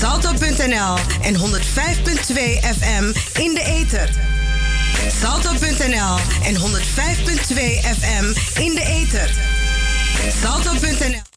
Salto.nl en 105.2 FM in de ether. Salto.nl en 105.2 FM in de ether. Salto.nl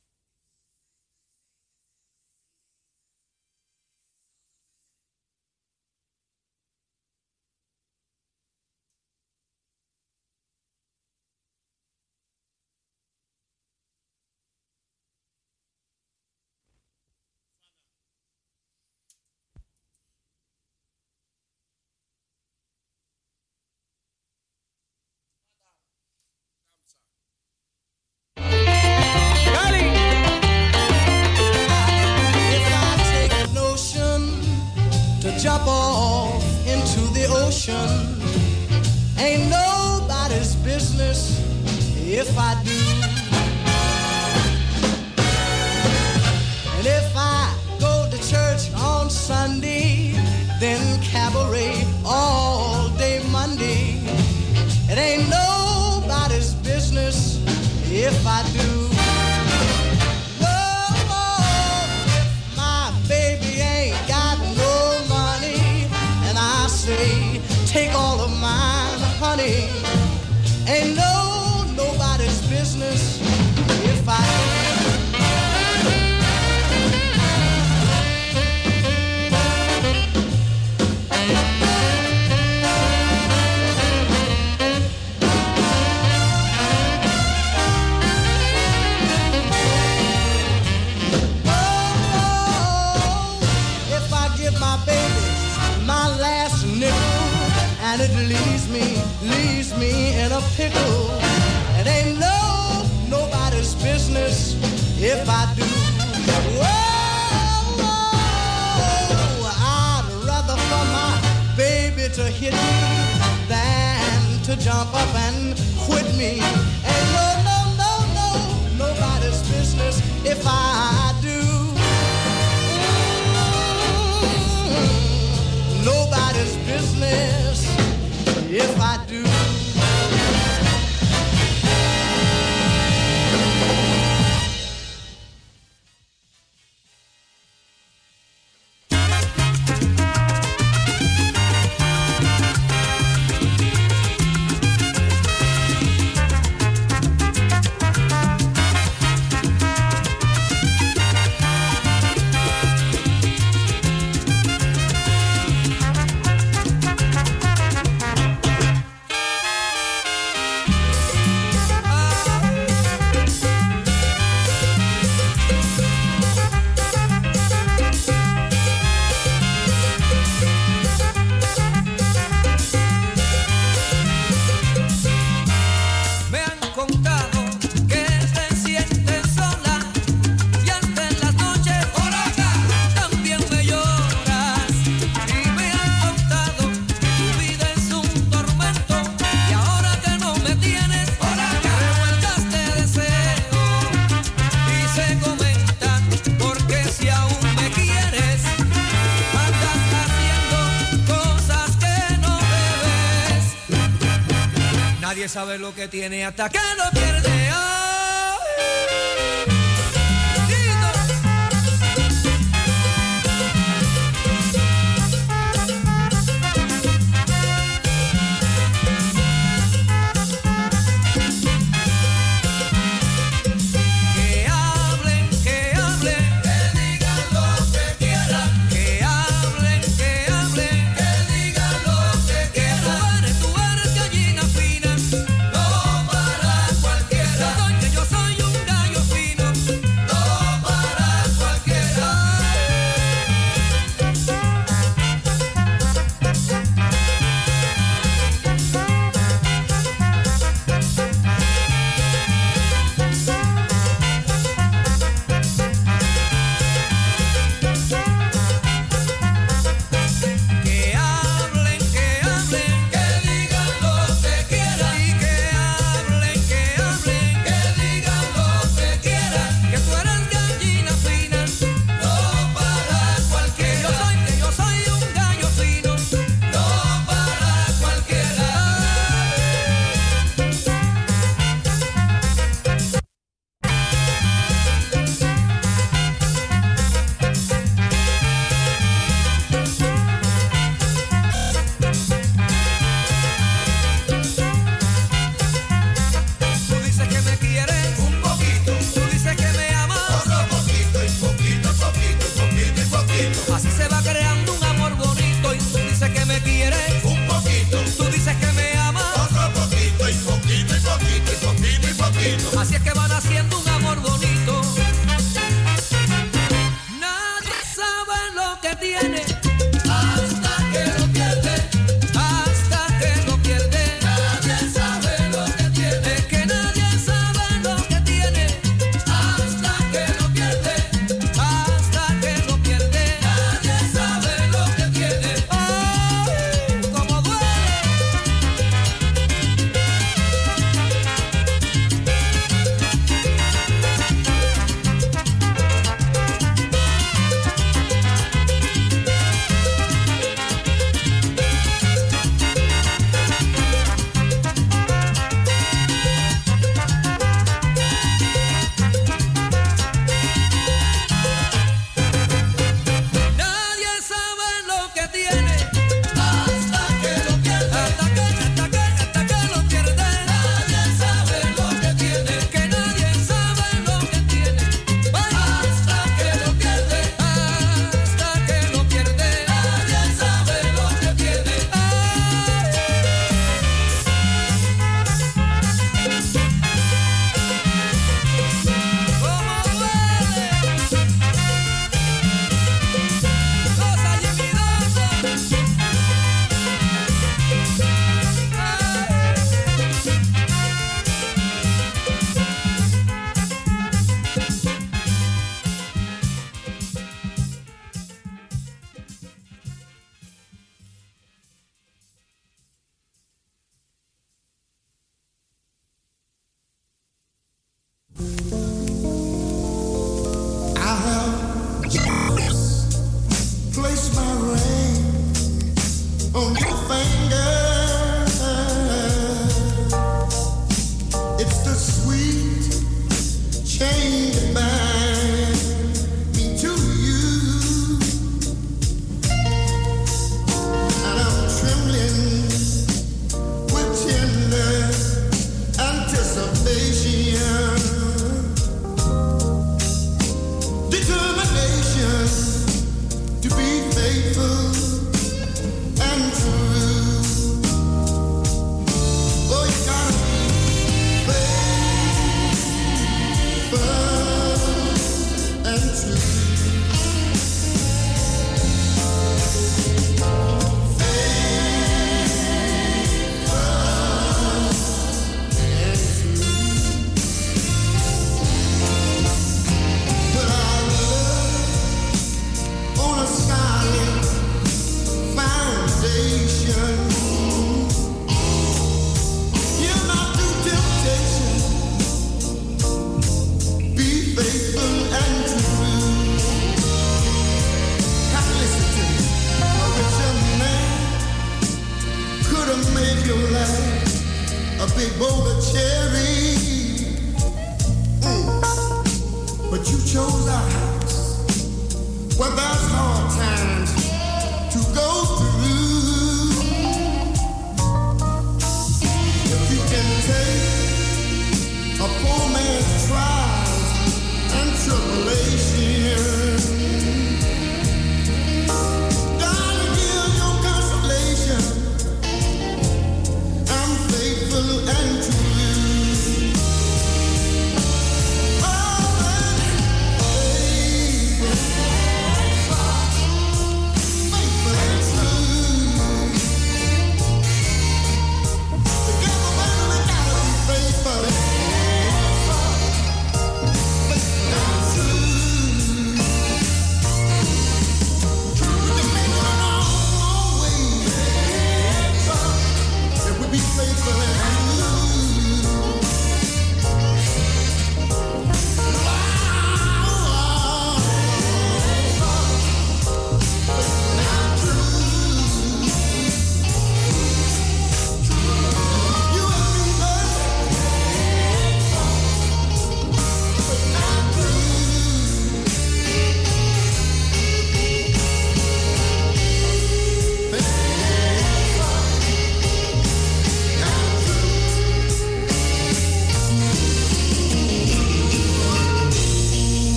sabe lo que tiene hasta que lo pierde.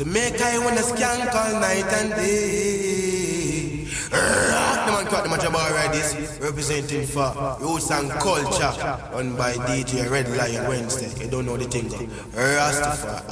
To make I wanna skank all night and day. Rock the man cut the match about this representing for roots and culture run by DJ Red Lion Wednesday. You don't know the thing. Rastafari.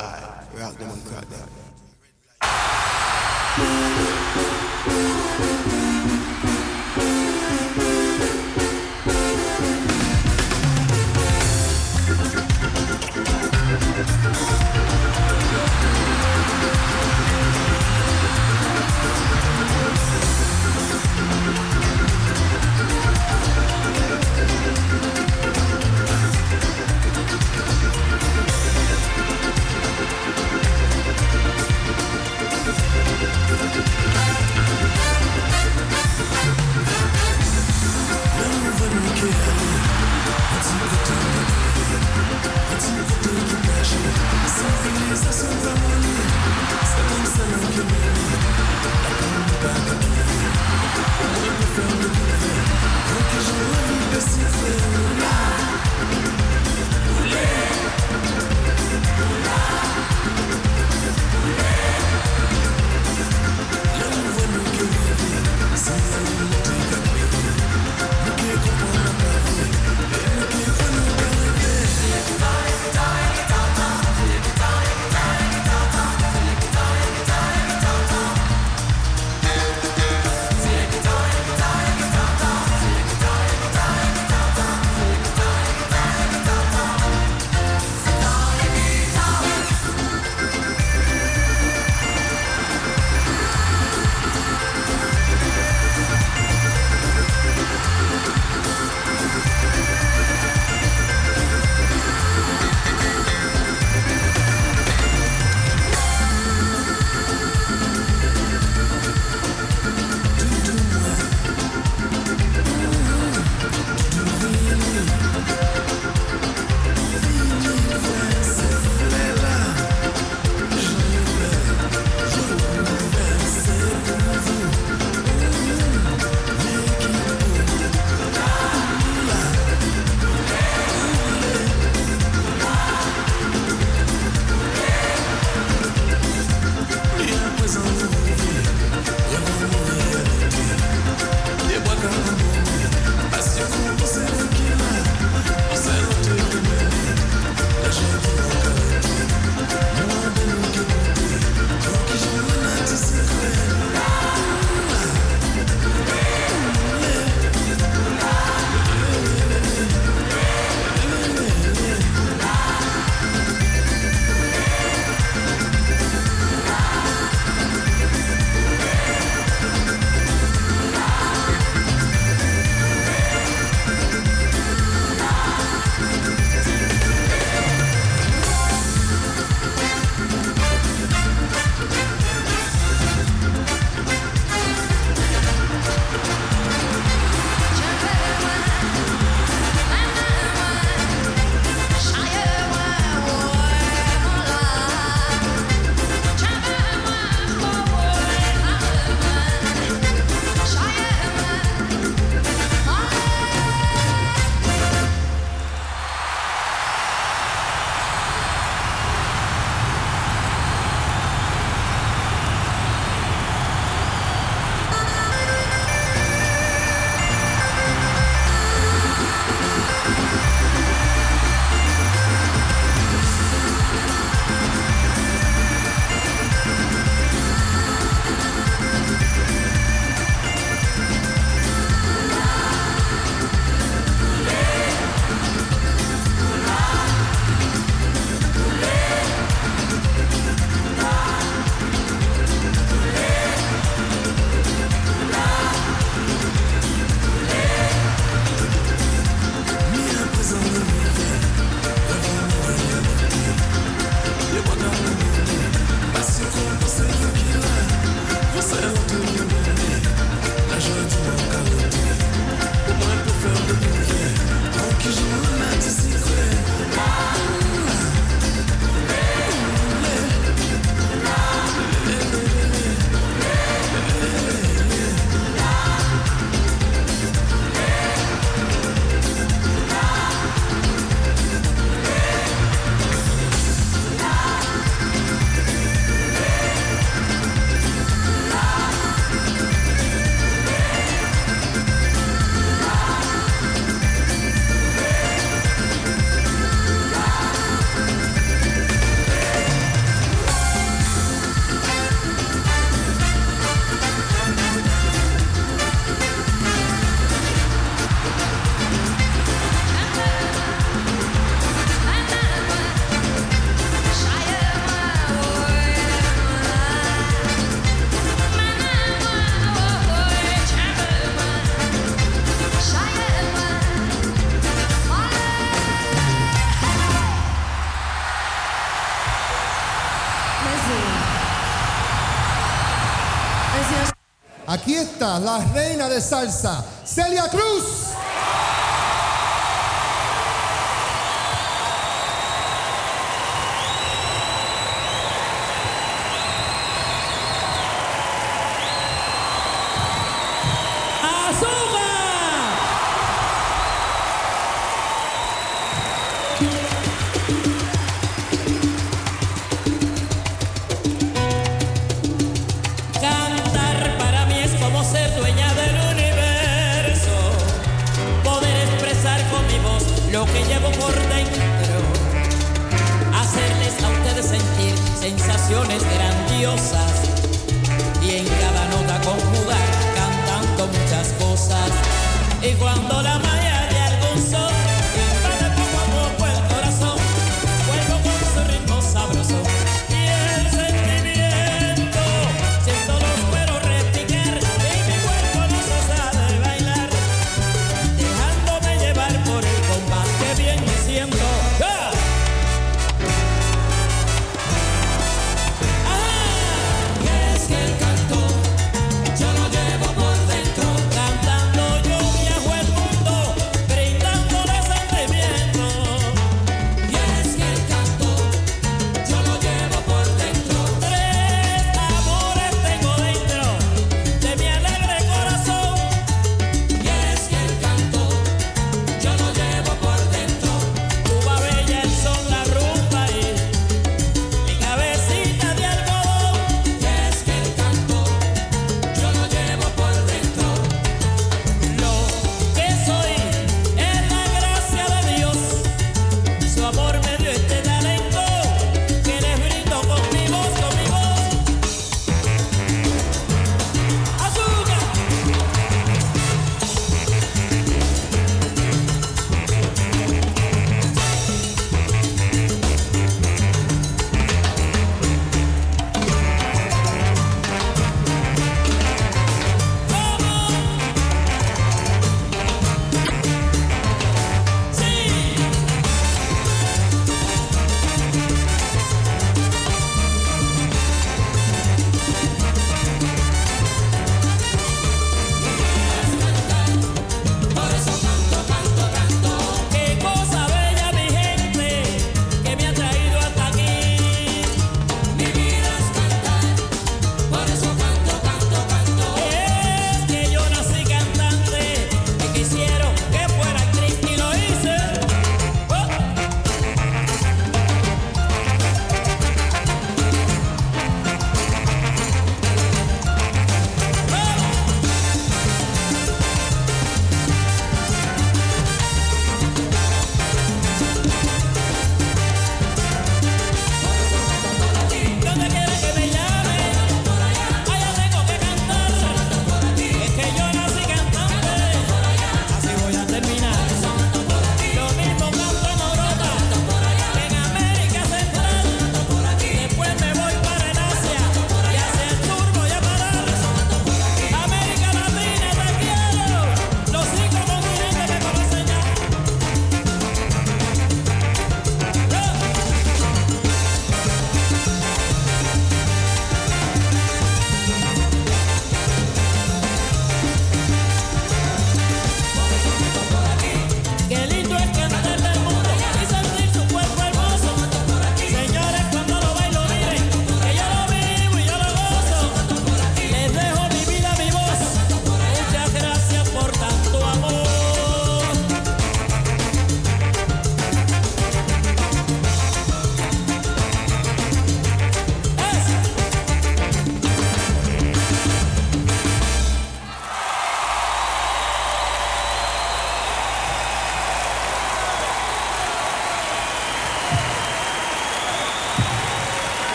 la reina de salsa, Celia Cruz.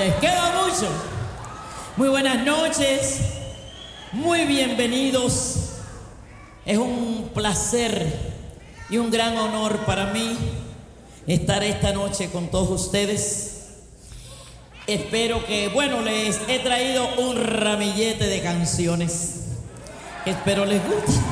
les queda mucho. Muy buenas noches, muy bienvenidos. Es un placer y un gran honor para mí estar esta noche con todos ustedes. Espero que, bueno, les he traído un ramillete de canciones. Espero les guste.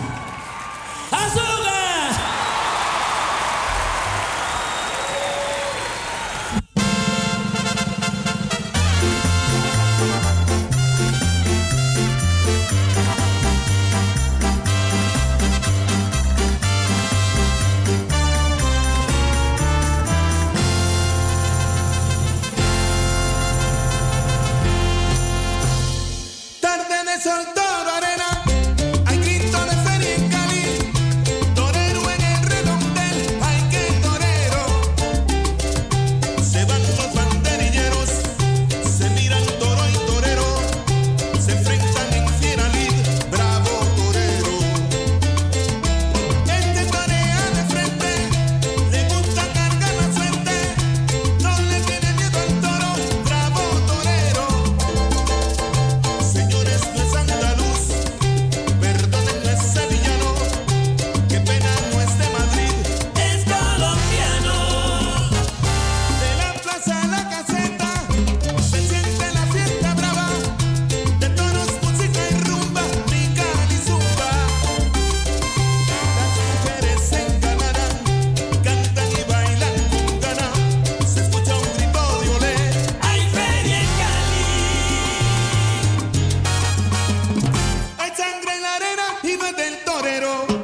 Janeiro.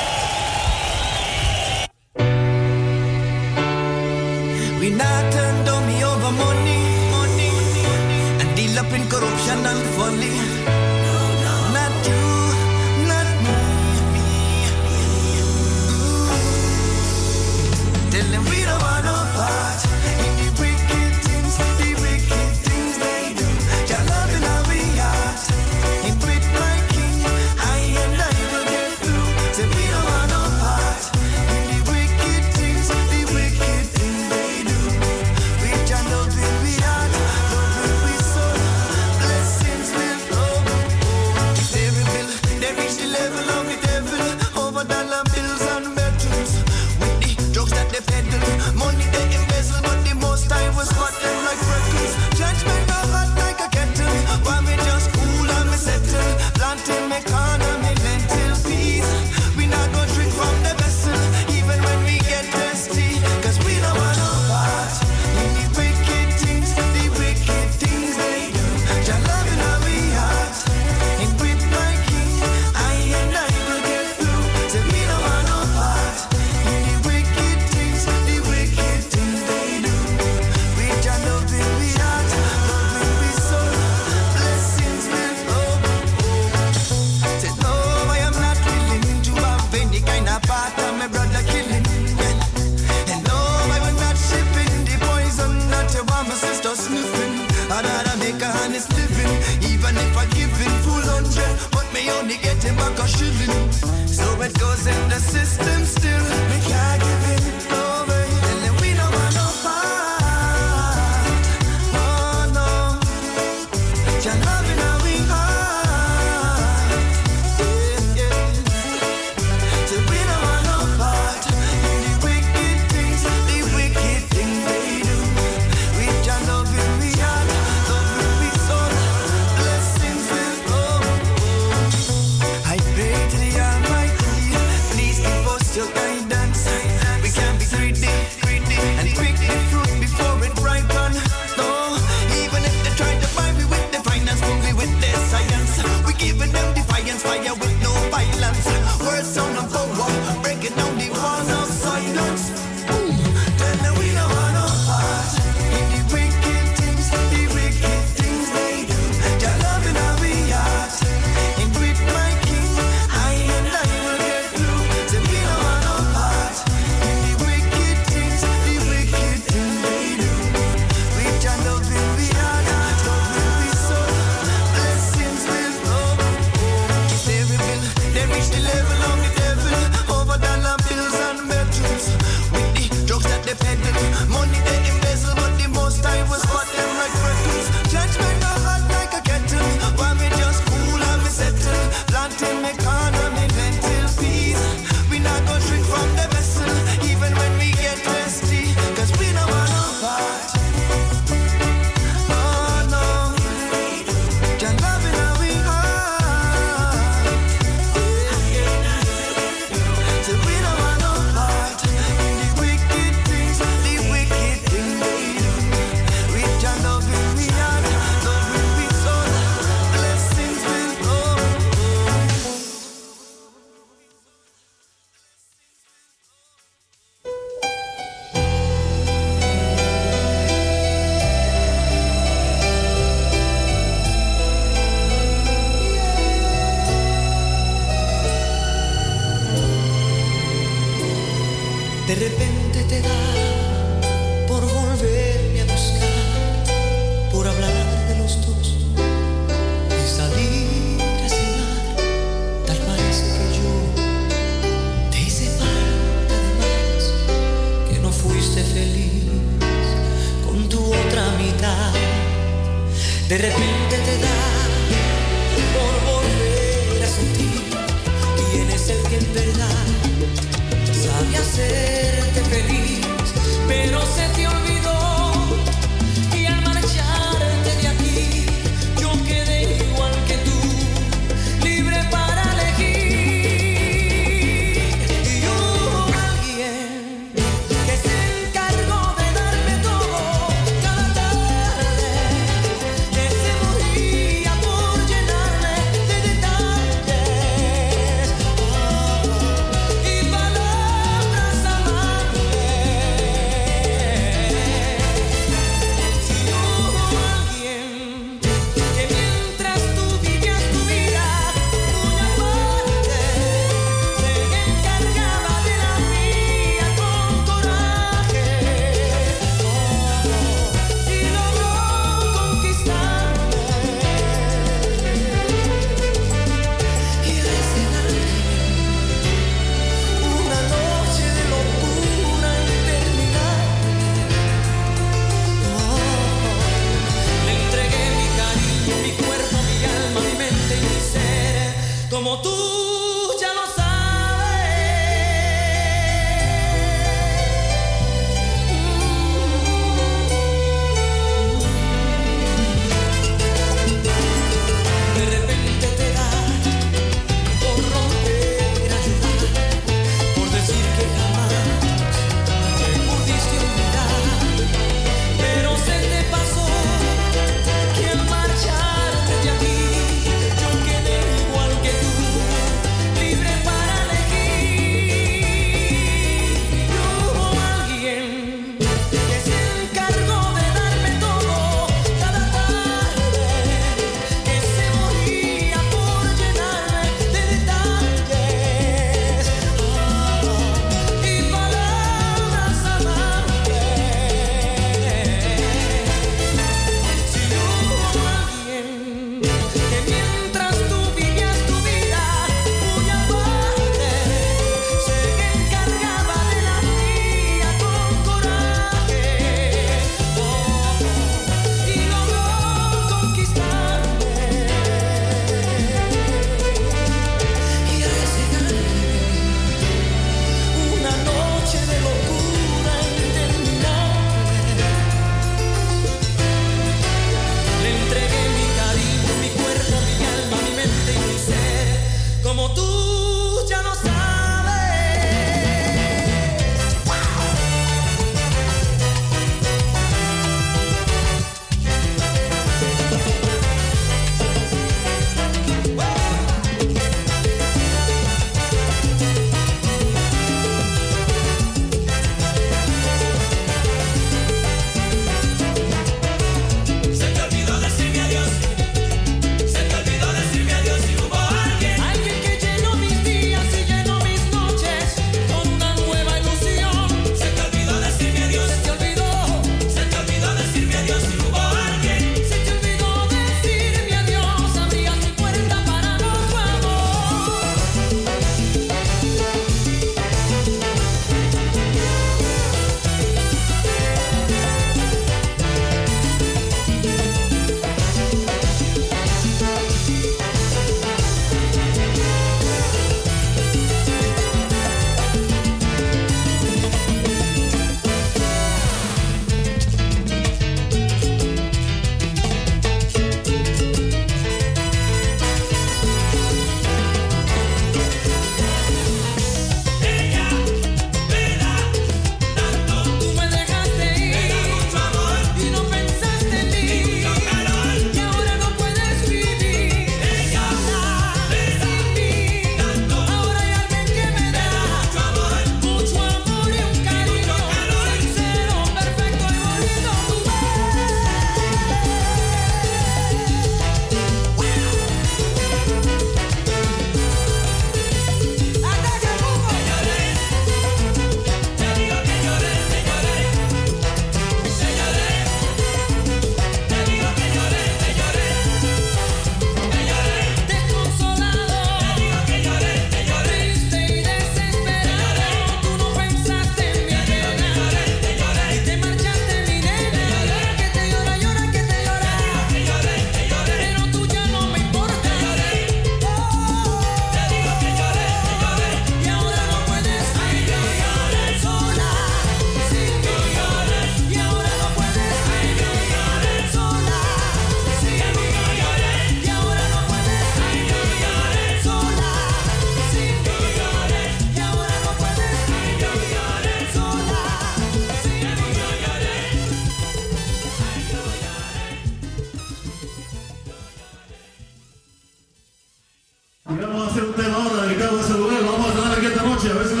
a un tema ahora dedicado a ese duelo. Vamos a tener aquí esta noche. A ver si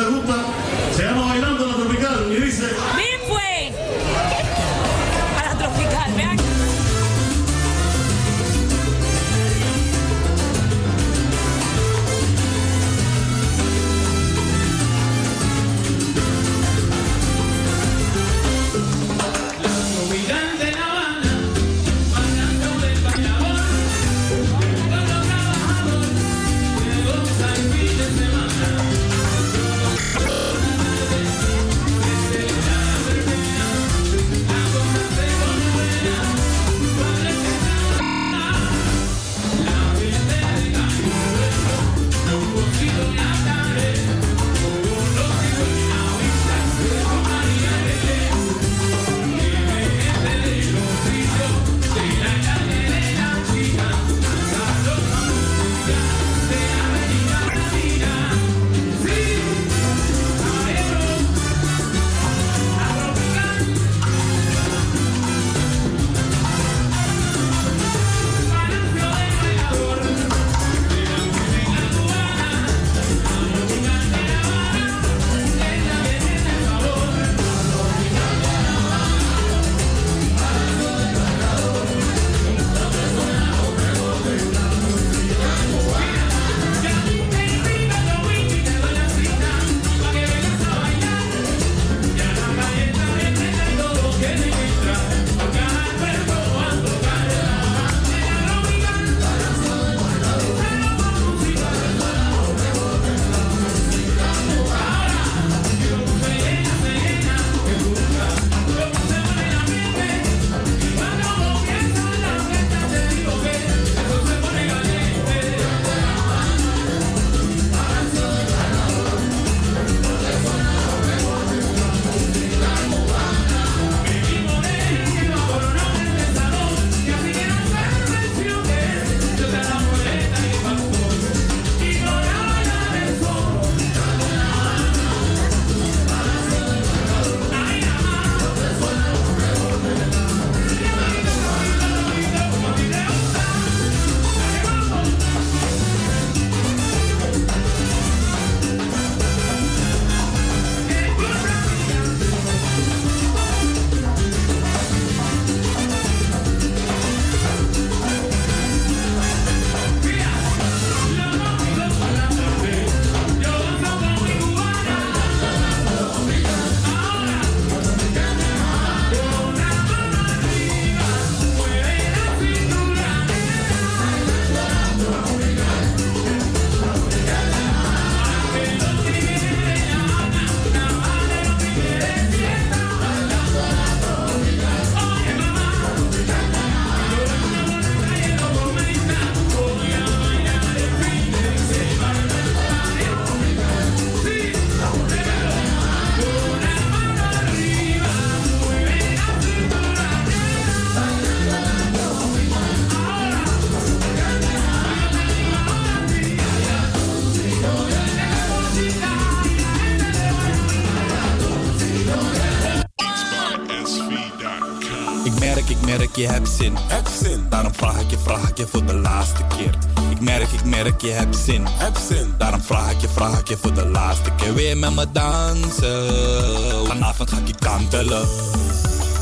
merk, ik merk, je hebt zin. Heb zin. Daarom vraag ik je, vraag ik je voor de laatste keer. Ik merk, ik merk, je hebt zin. Heb zin. Daarom vraag ik je, vraag ik je voor de laatste keer. Weer met me dansen. Vanavond ga ik je kantelen.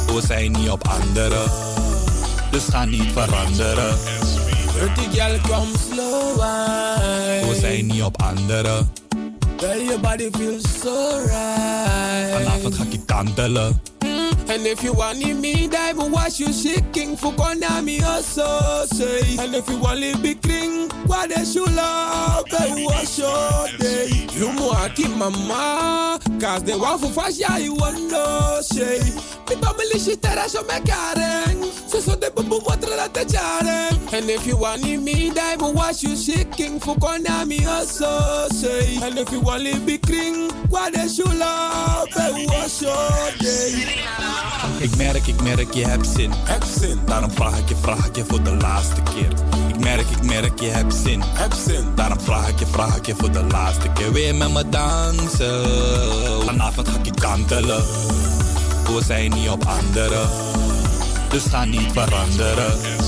We zijn niet op anderen. Dus ga niet veranderen. Pretty girl, come slow. We zijn niet op anderen. Girl, your body feels so right. Vanavond ga ik je kantelen. And if you want me, dive watch you shaking for Konami also say. And if you want to be king, what they should love, they wash your day. You more keep mama, cause they want for yeah, you want no say. Mi family that I show me karen. So so they bumbu water that they jaren. And if you want me, dive watch you shaking for Konami also say. And if you want to be king, what they should love, they wash your day. Ik merk, ik merk, je hebt zin. Heb zin. Daarom vraag ik je, vraag ik je voor de laatste keer. Ik merk, ik merk, je hebt zin. Heb zin. Daarom vraag ik je, vraag ik je voor de laatste keer. Weer met me dansen. Vanavond ga ik je kantelen. We zijn niet op anderen. Dus ga niet veranderen.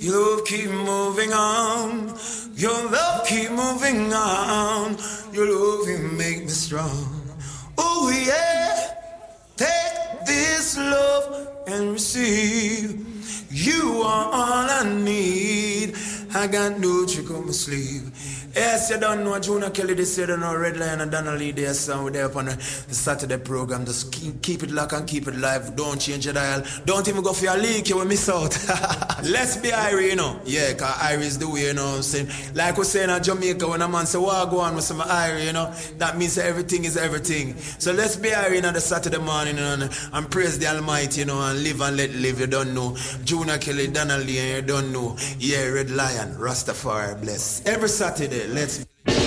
Your love keep moving on. Your love keep moving on. Your love you make me strong. Oh yeah. Take this love and receive. You are all I need. I got no trick on my sleeve. Yes, you don't know Jonah Kelly this year, don't know Red Lion and Donnelly there, so we're there upon the, Saturday program. Just keep, keep it locked and keep it live. Don't change your dial. Don't even go for your leak, you will miss out. Let's be Irie, you know. Yeah, because Irie is the way, you know what I'm saying? Like we saying in Jamaica, when a man say, what go on with some Irie, you know, that means everything is everything. So let's be Irie on the Saturday morning you know, and, praise the Almighty, you know, and live and let live. You don't know. Jonah Kelly, Donnelly, you don't know. Yeah, Red Lion, Rastafari, bless. Every Saturday, Let's.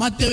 Mateo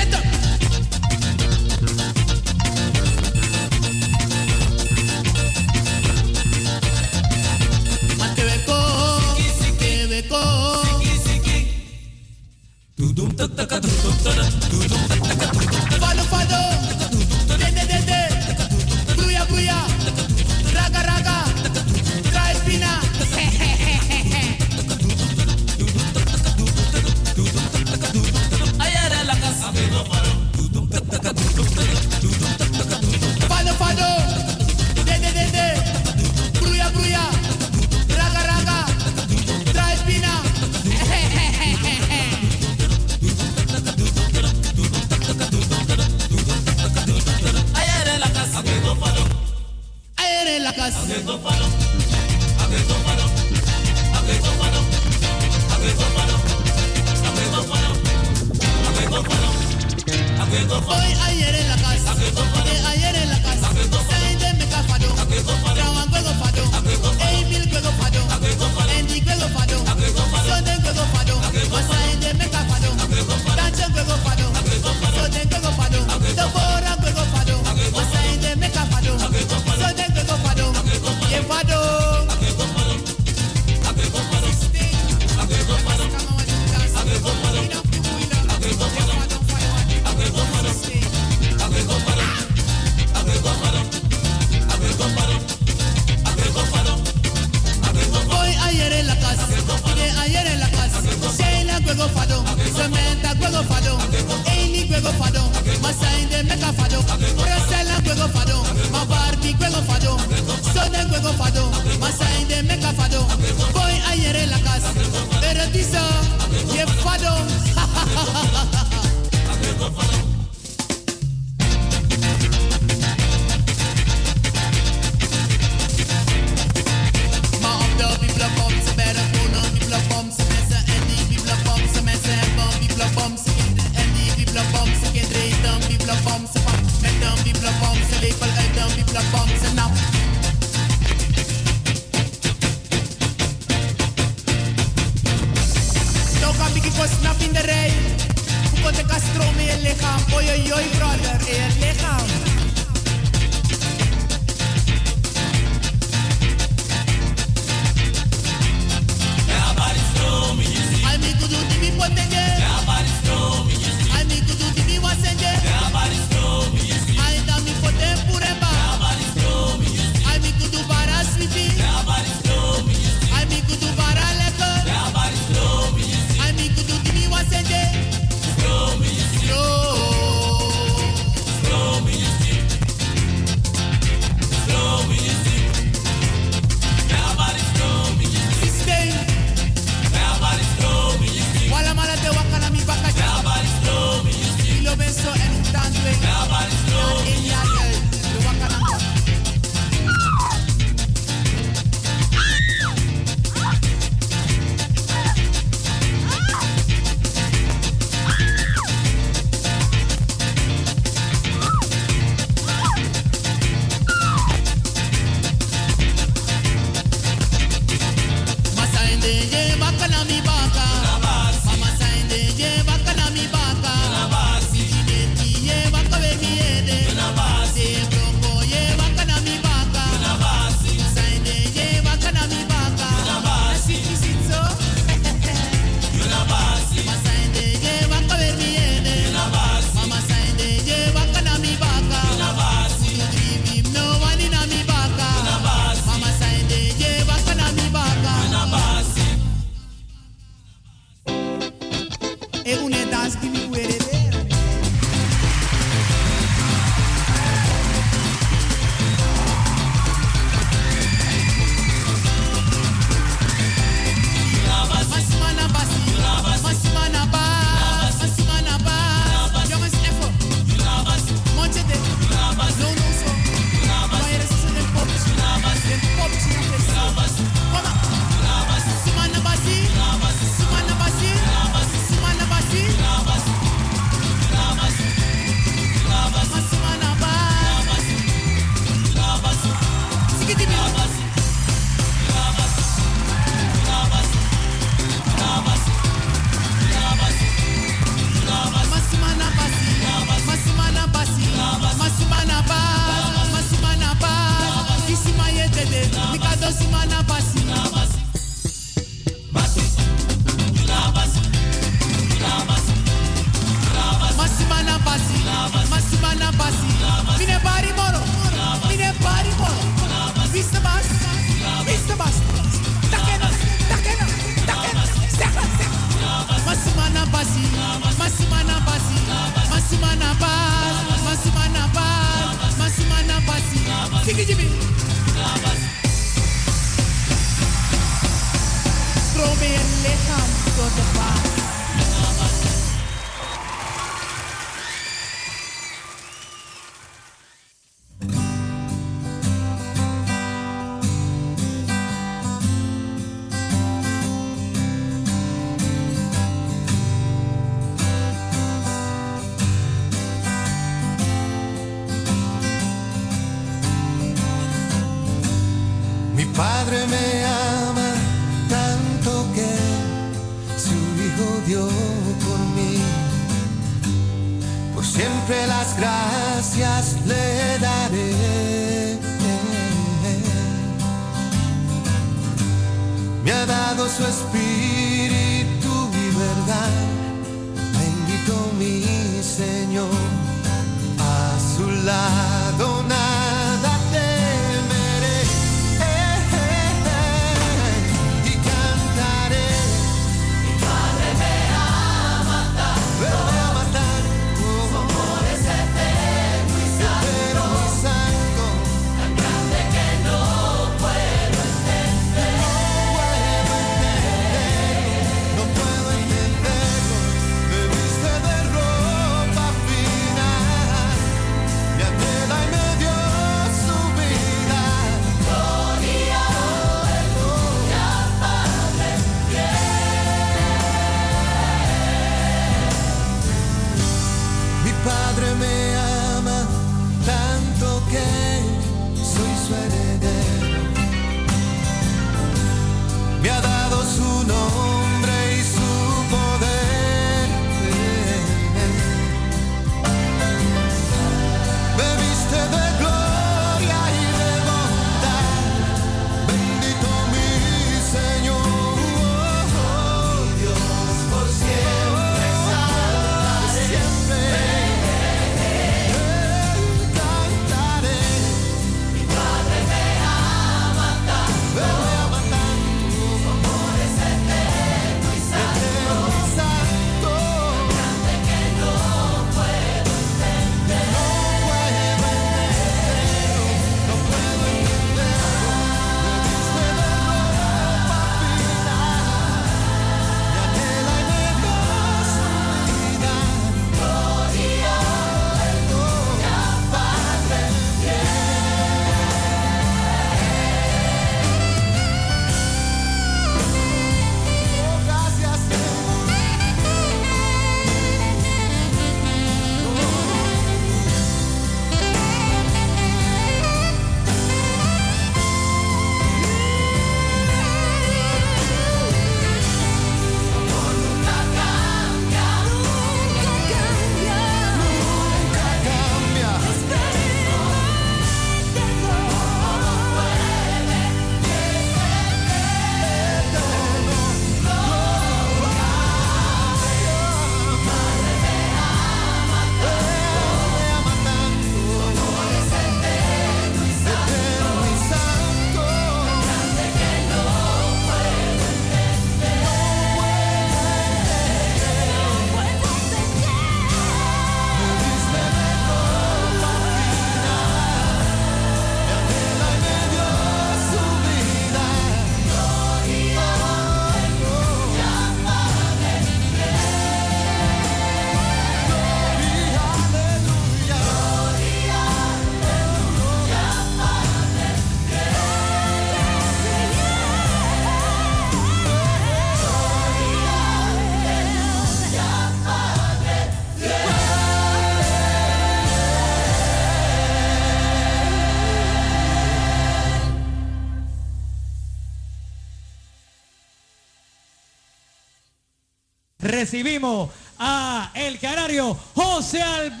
recibimos a el canario José Alberto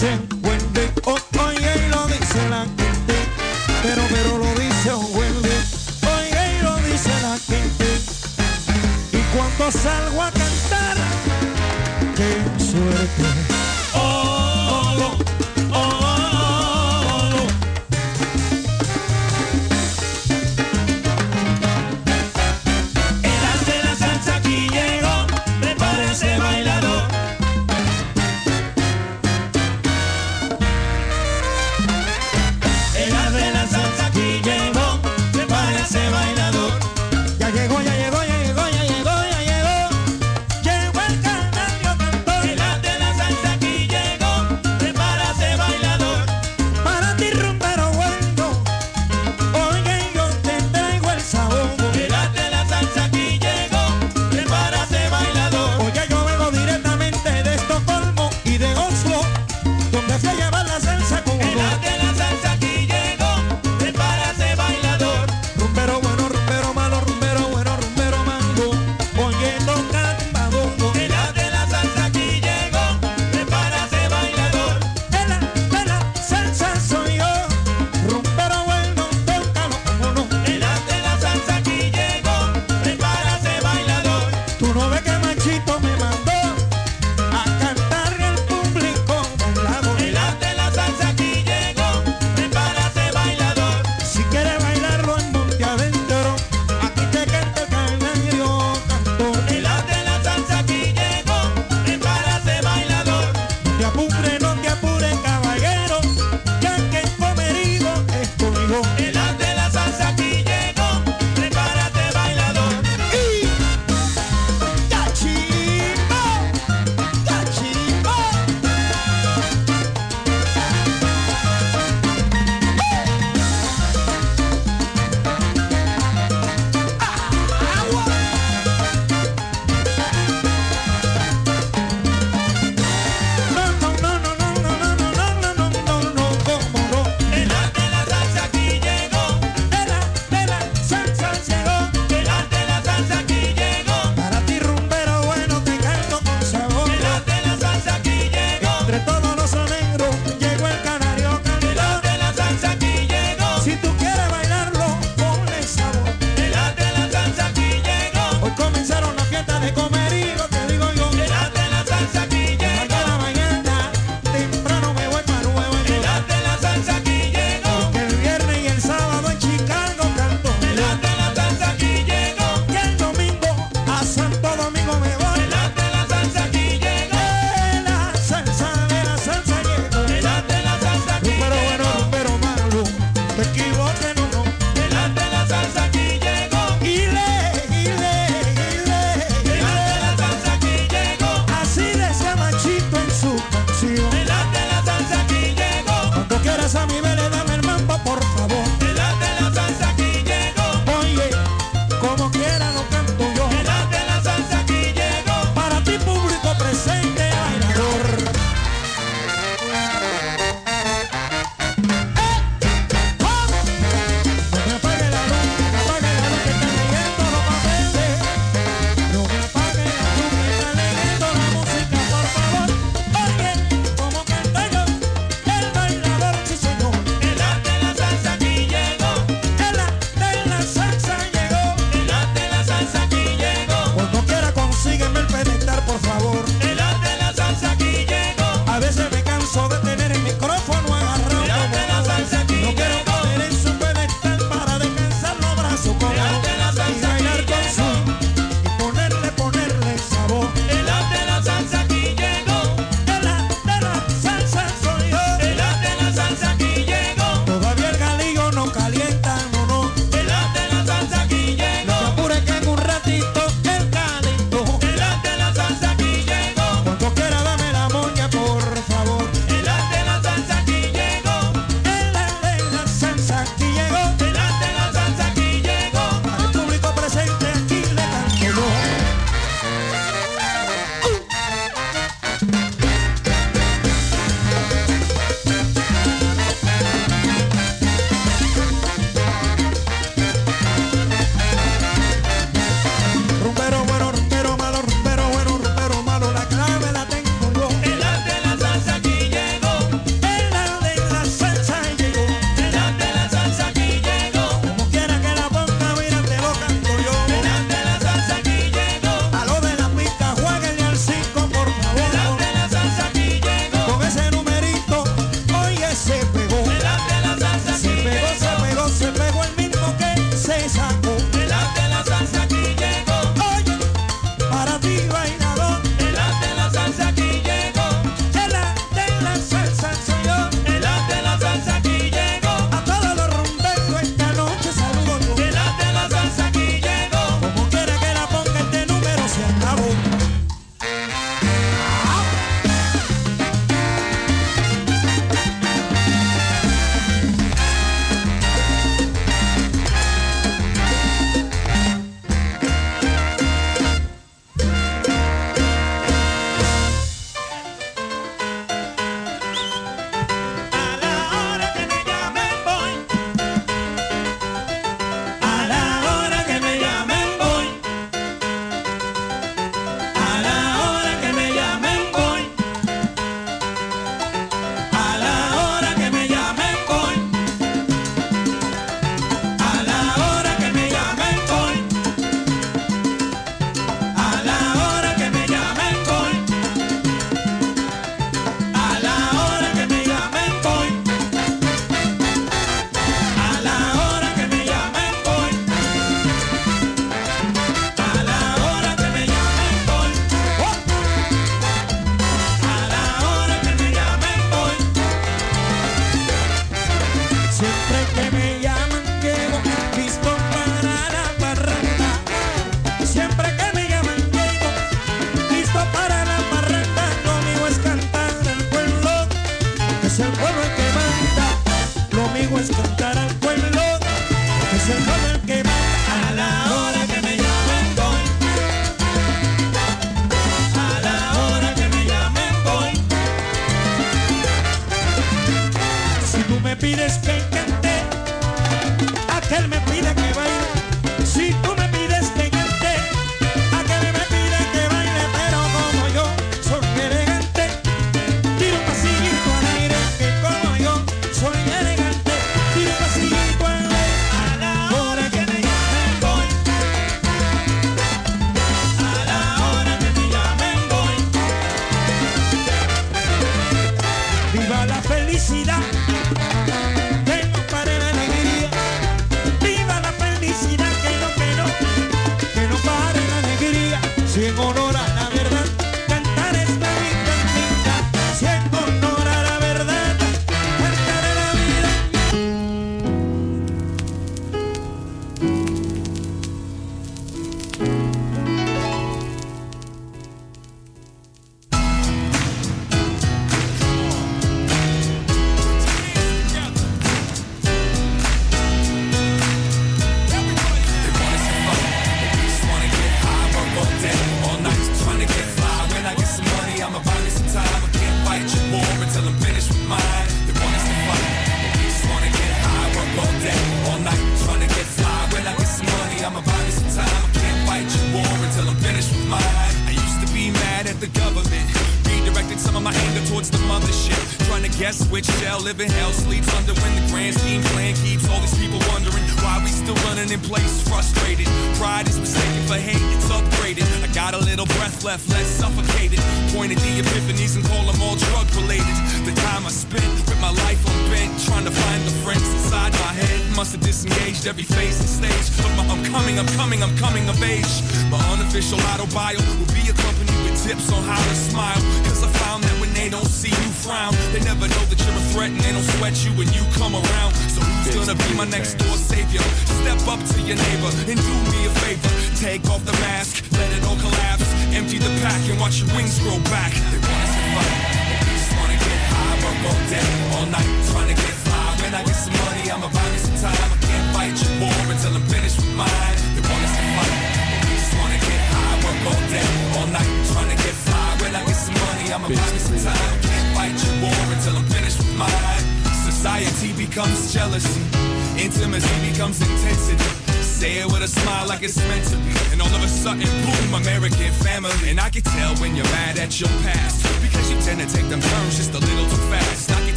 dice Wendy, oh, oye, y lo dice la gente, pero, pero lo dice Wendy, oye, y lo dice la gente. Y cuando salgo a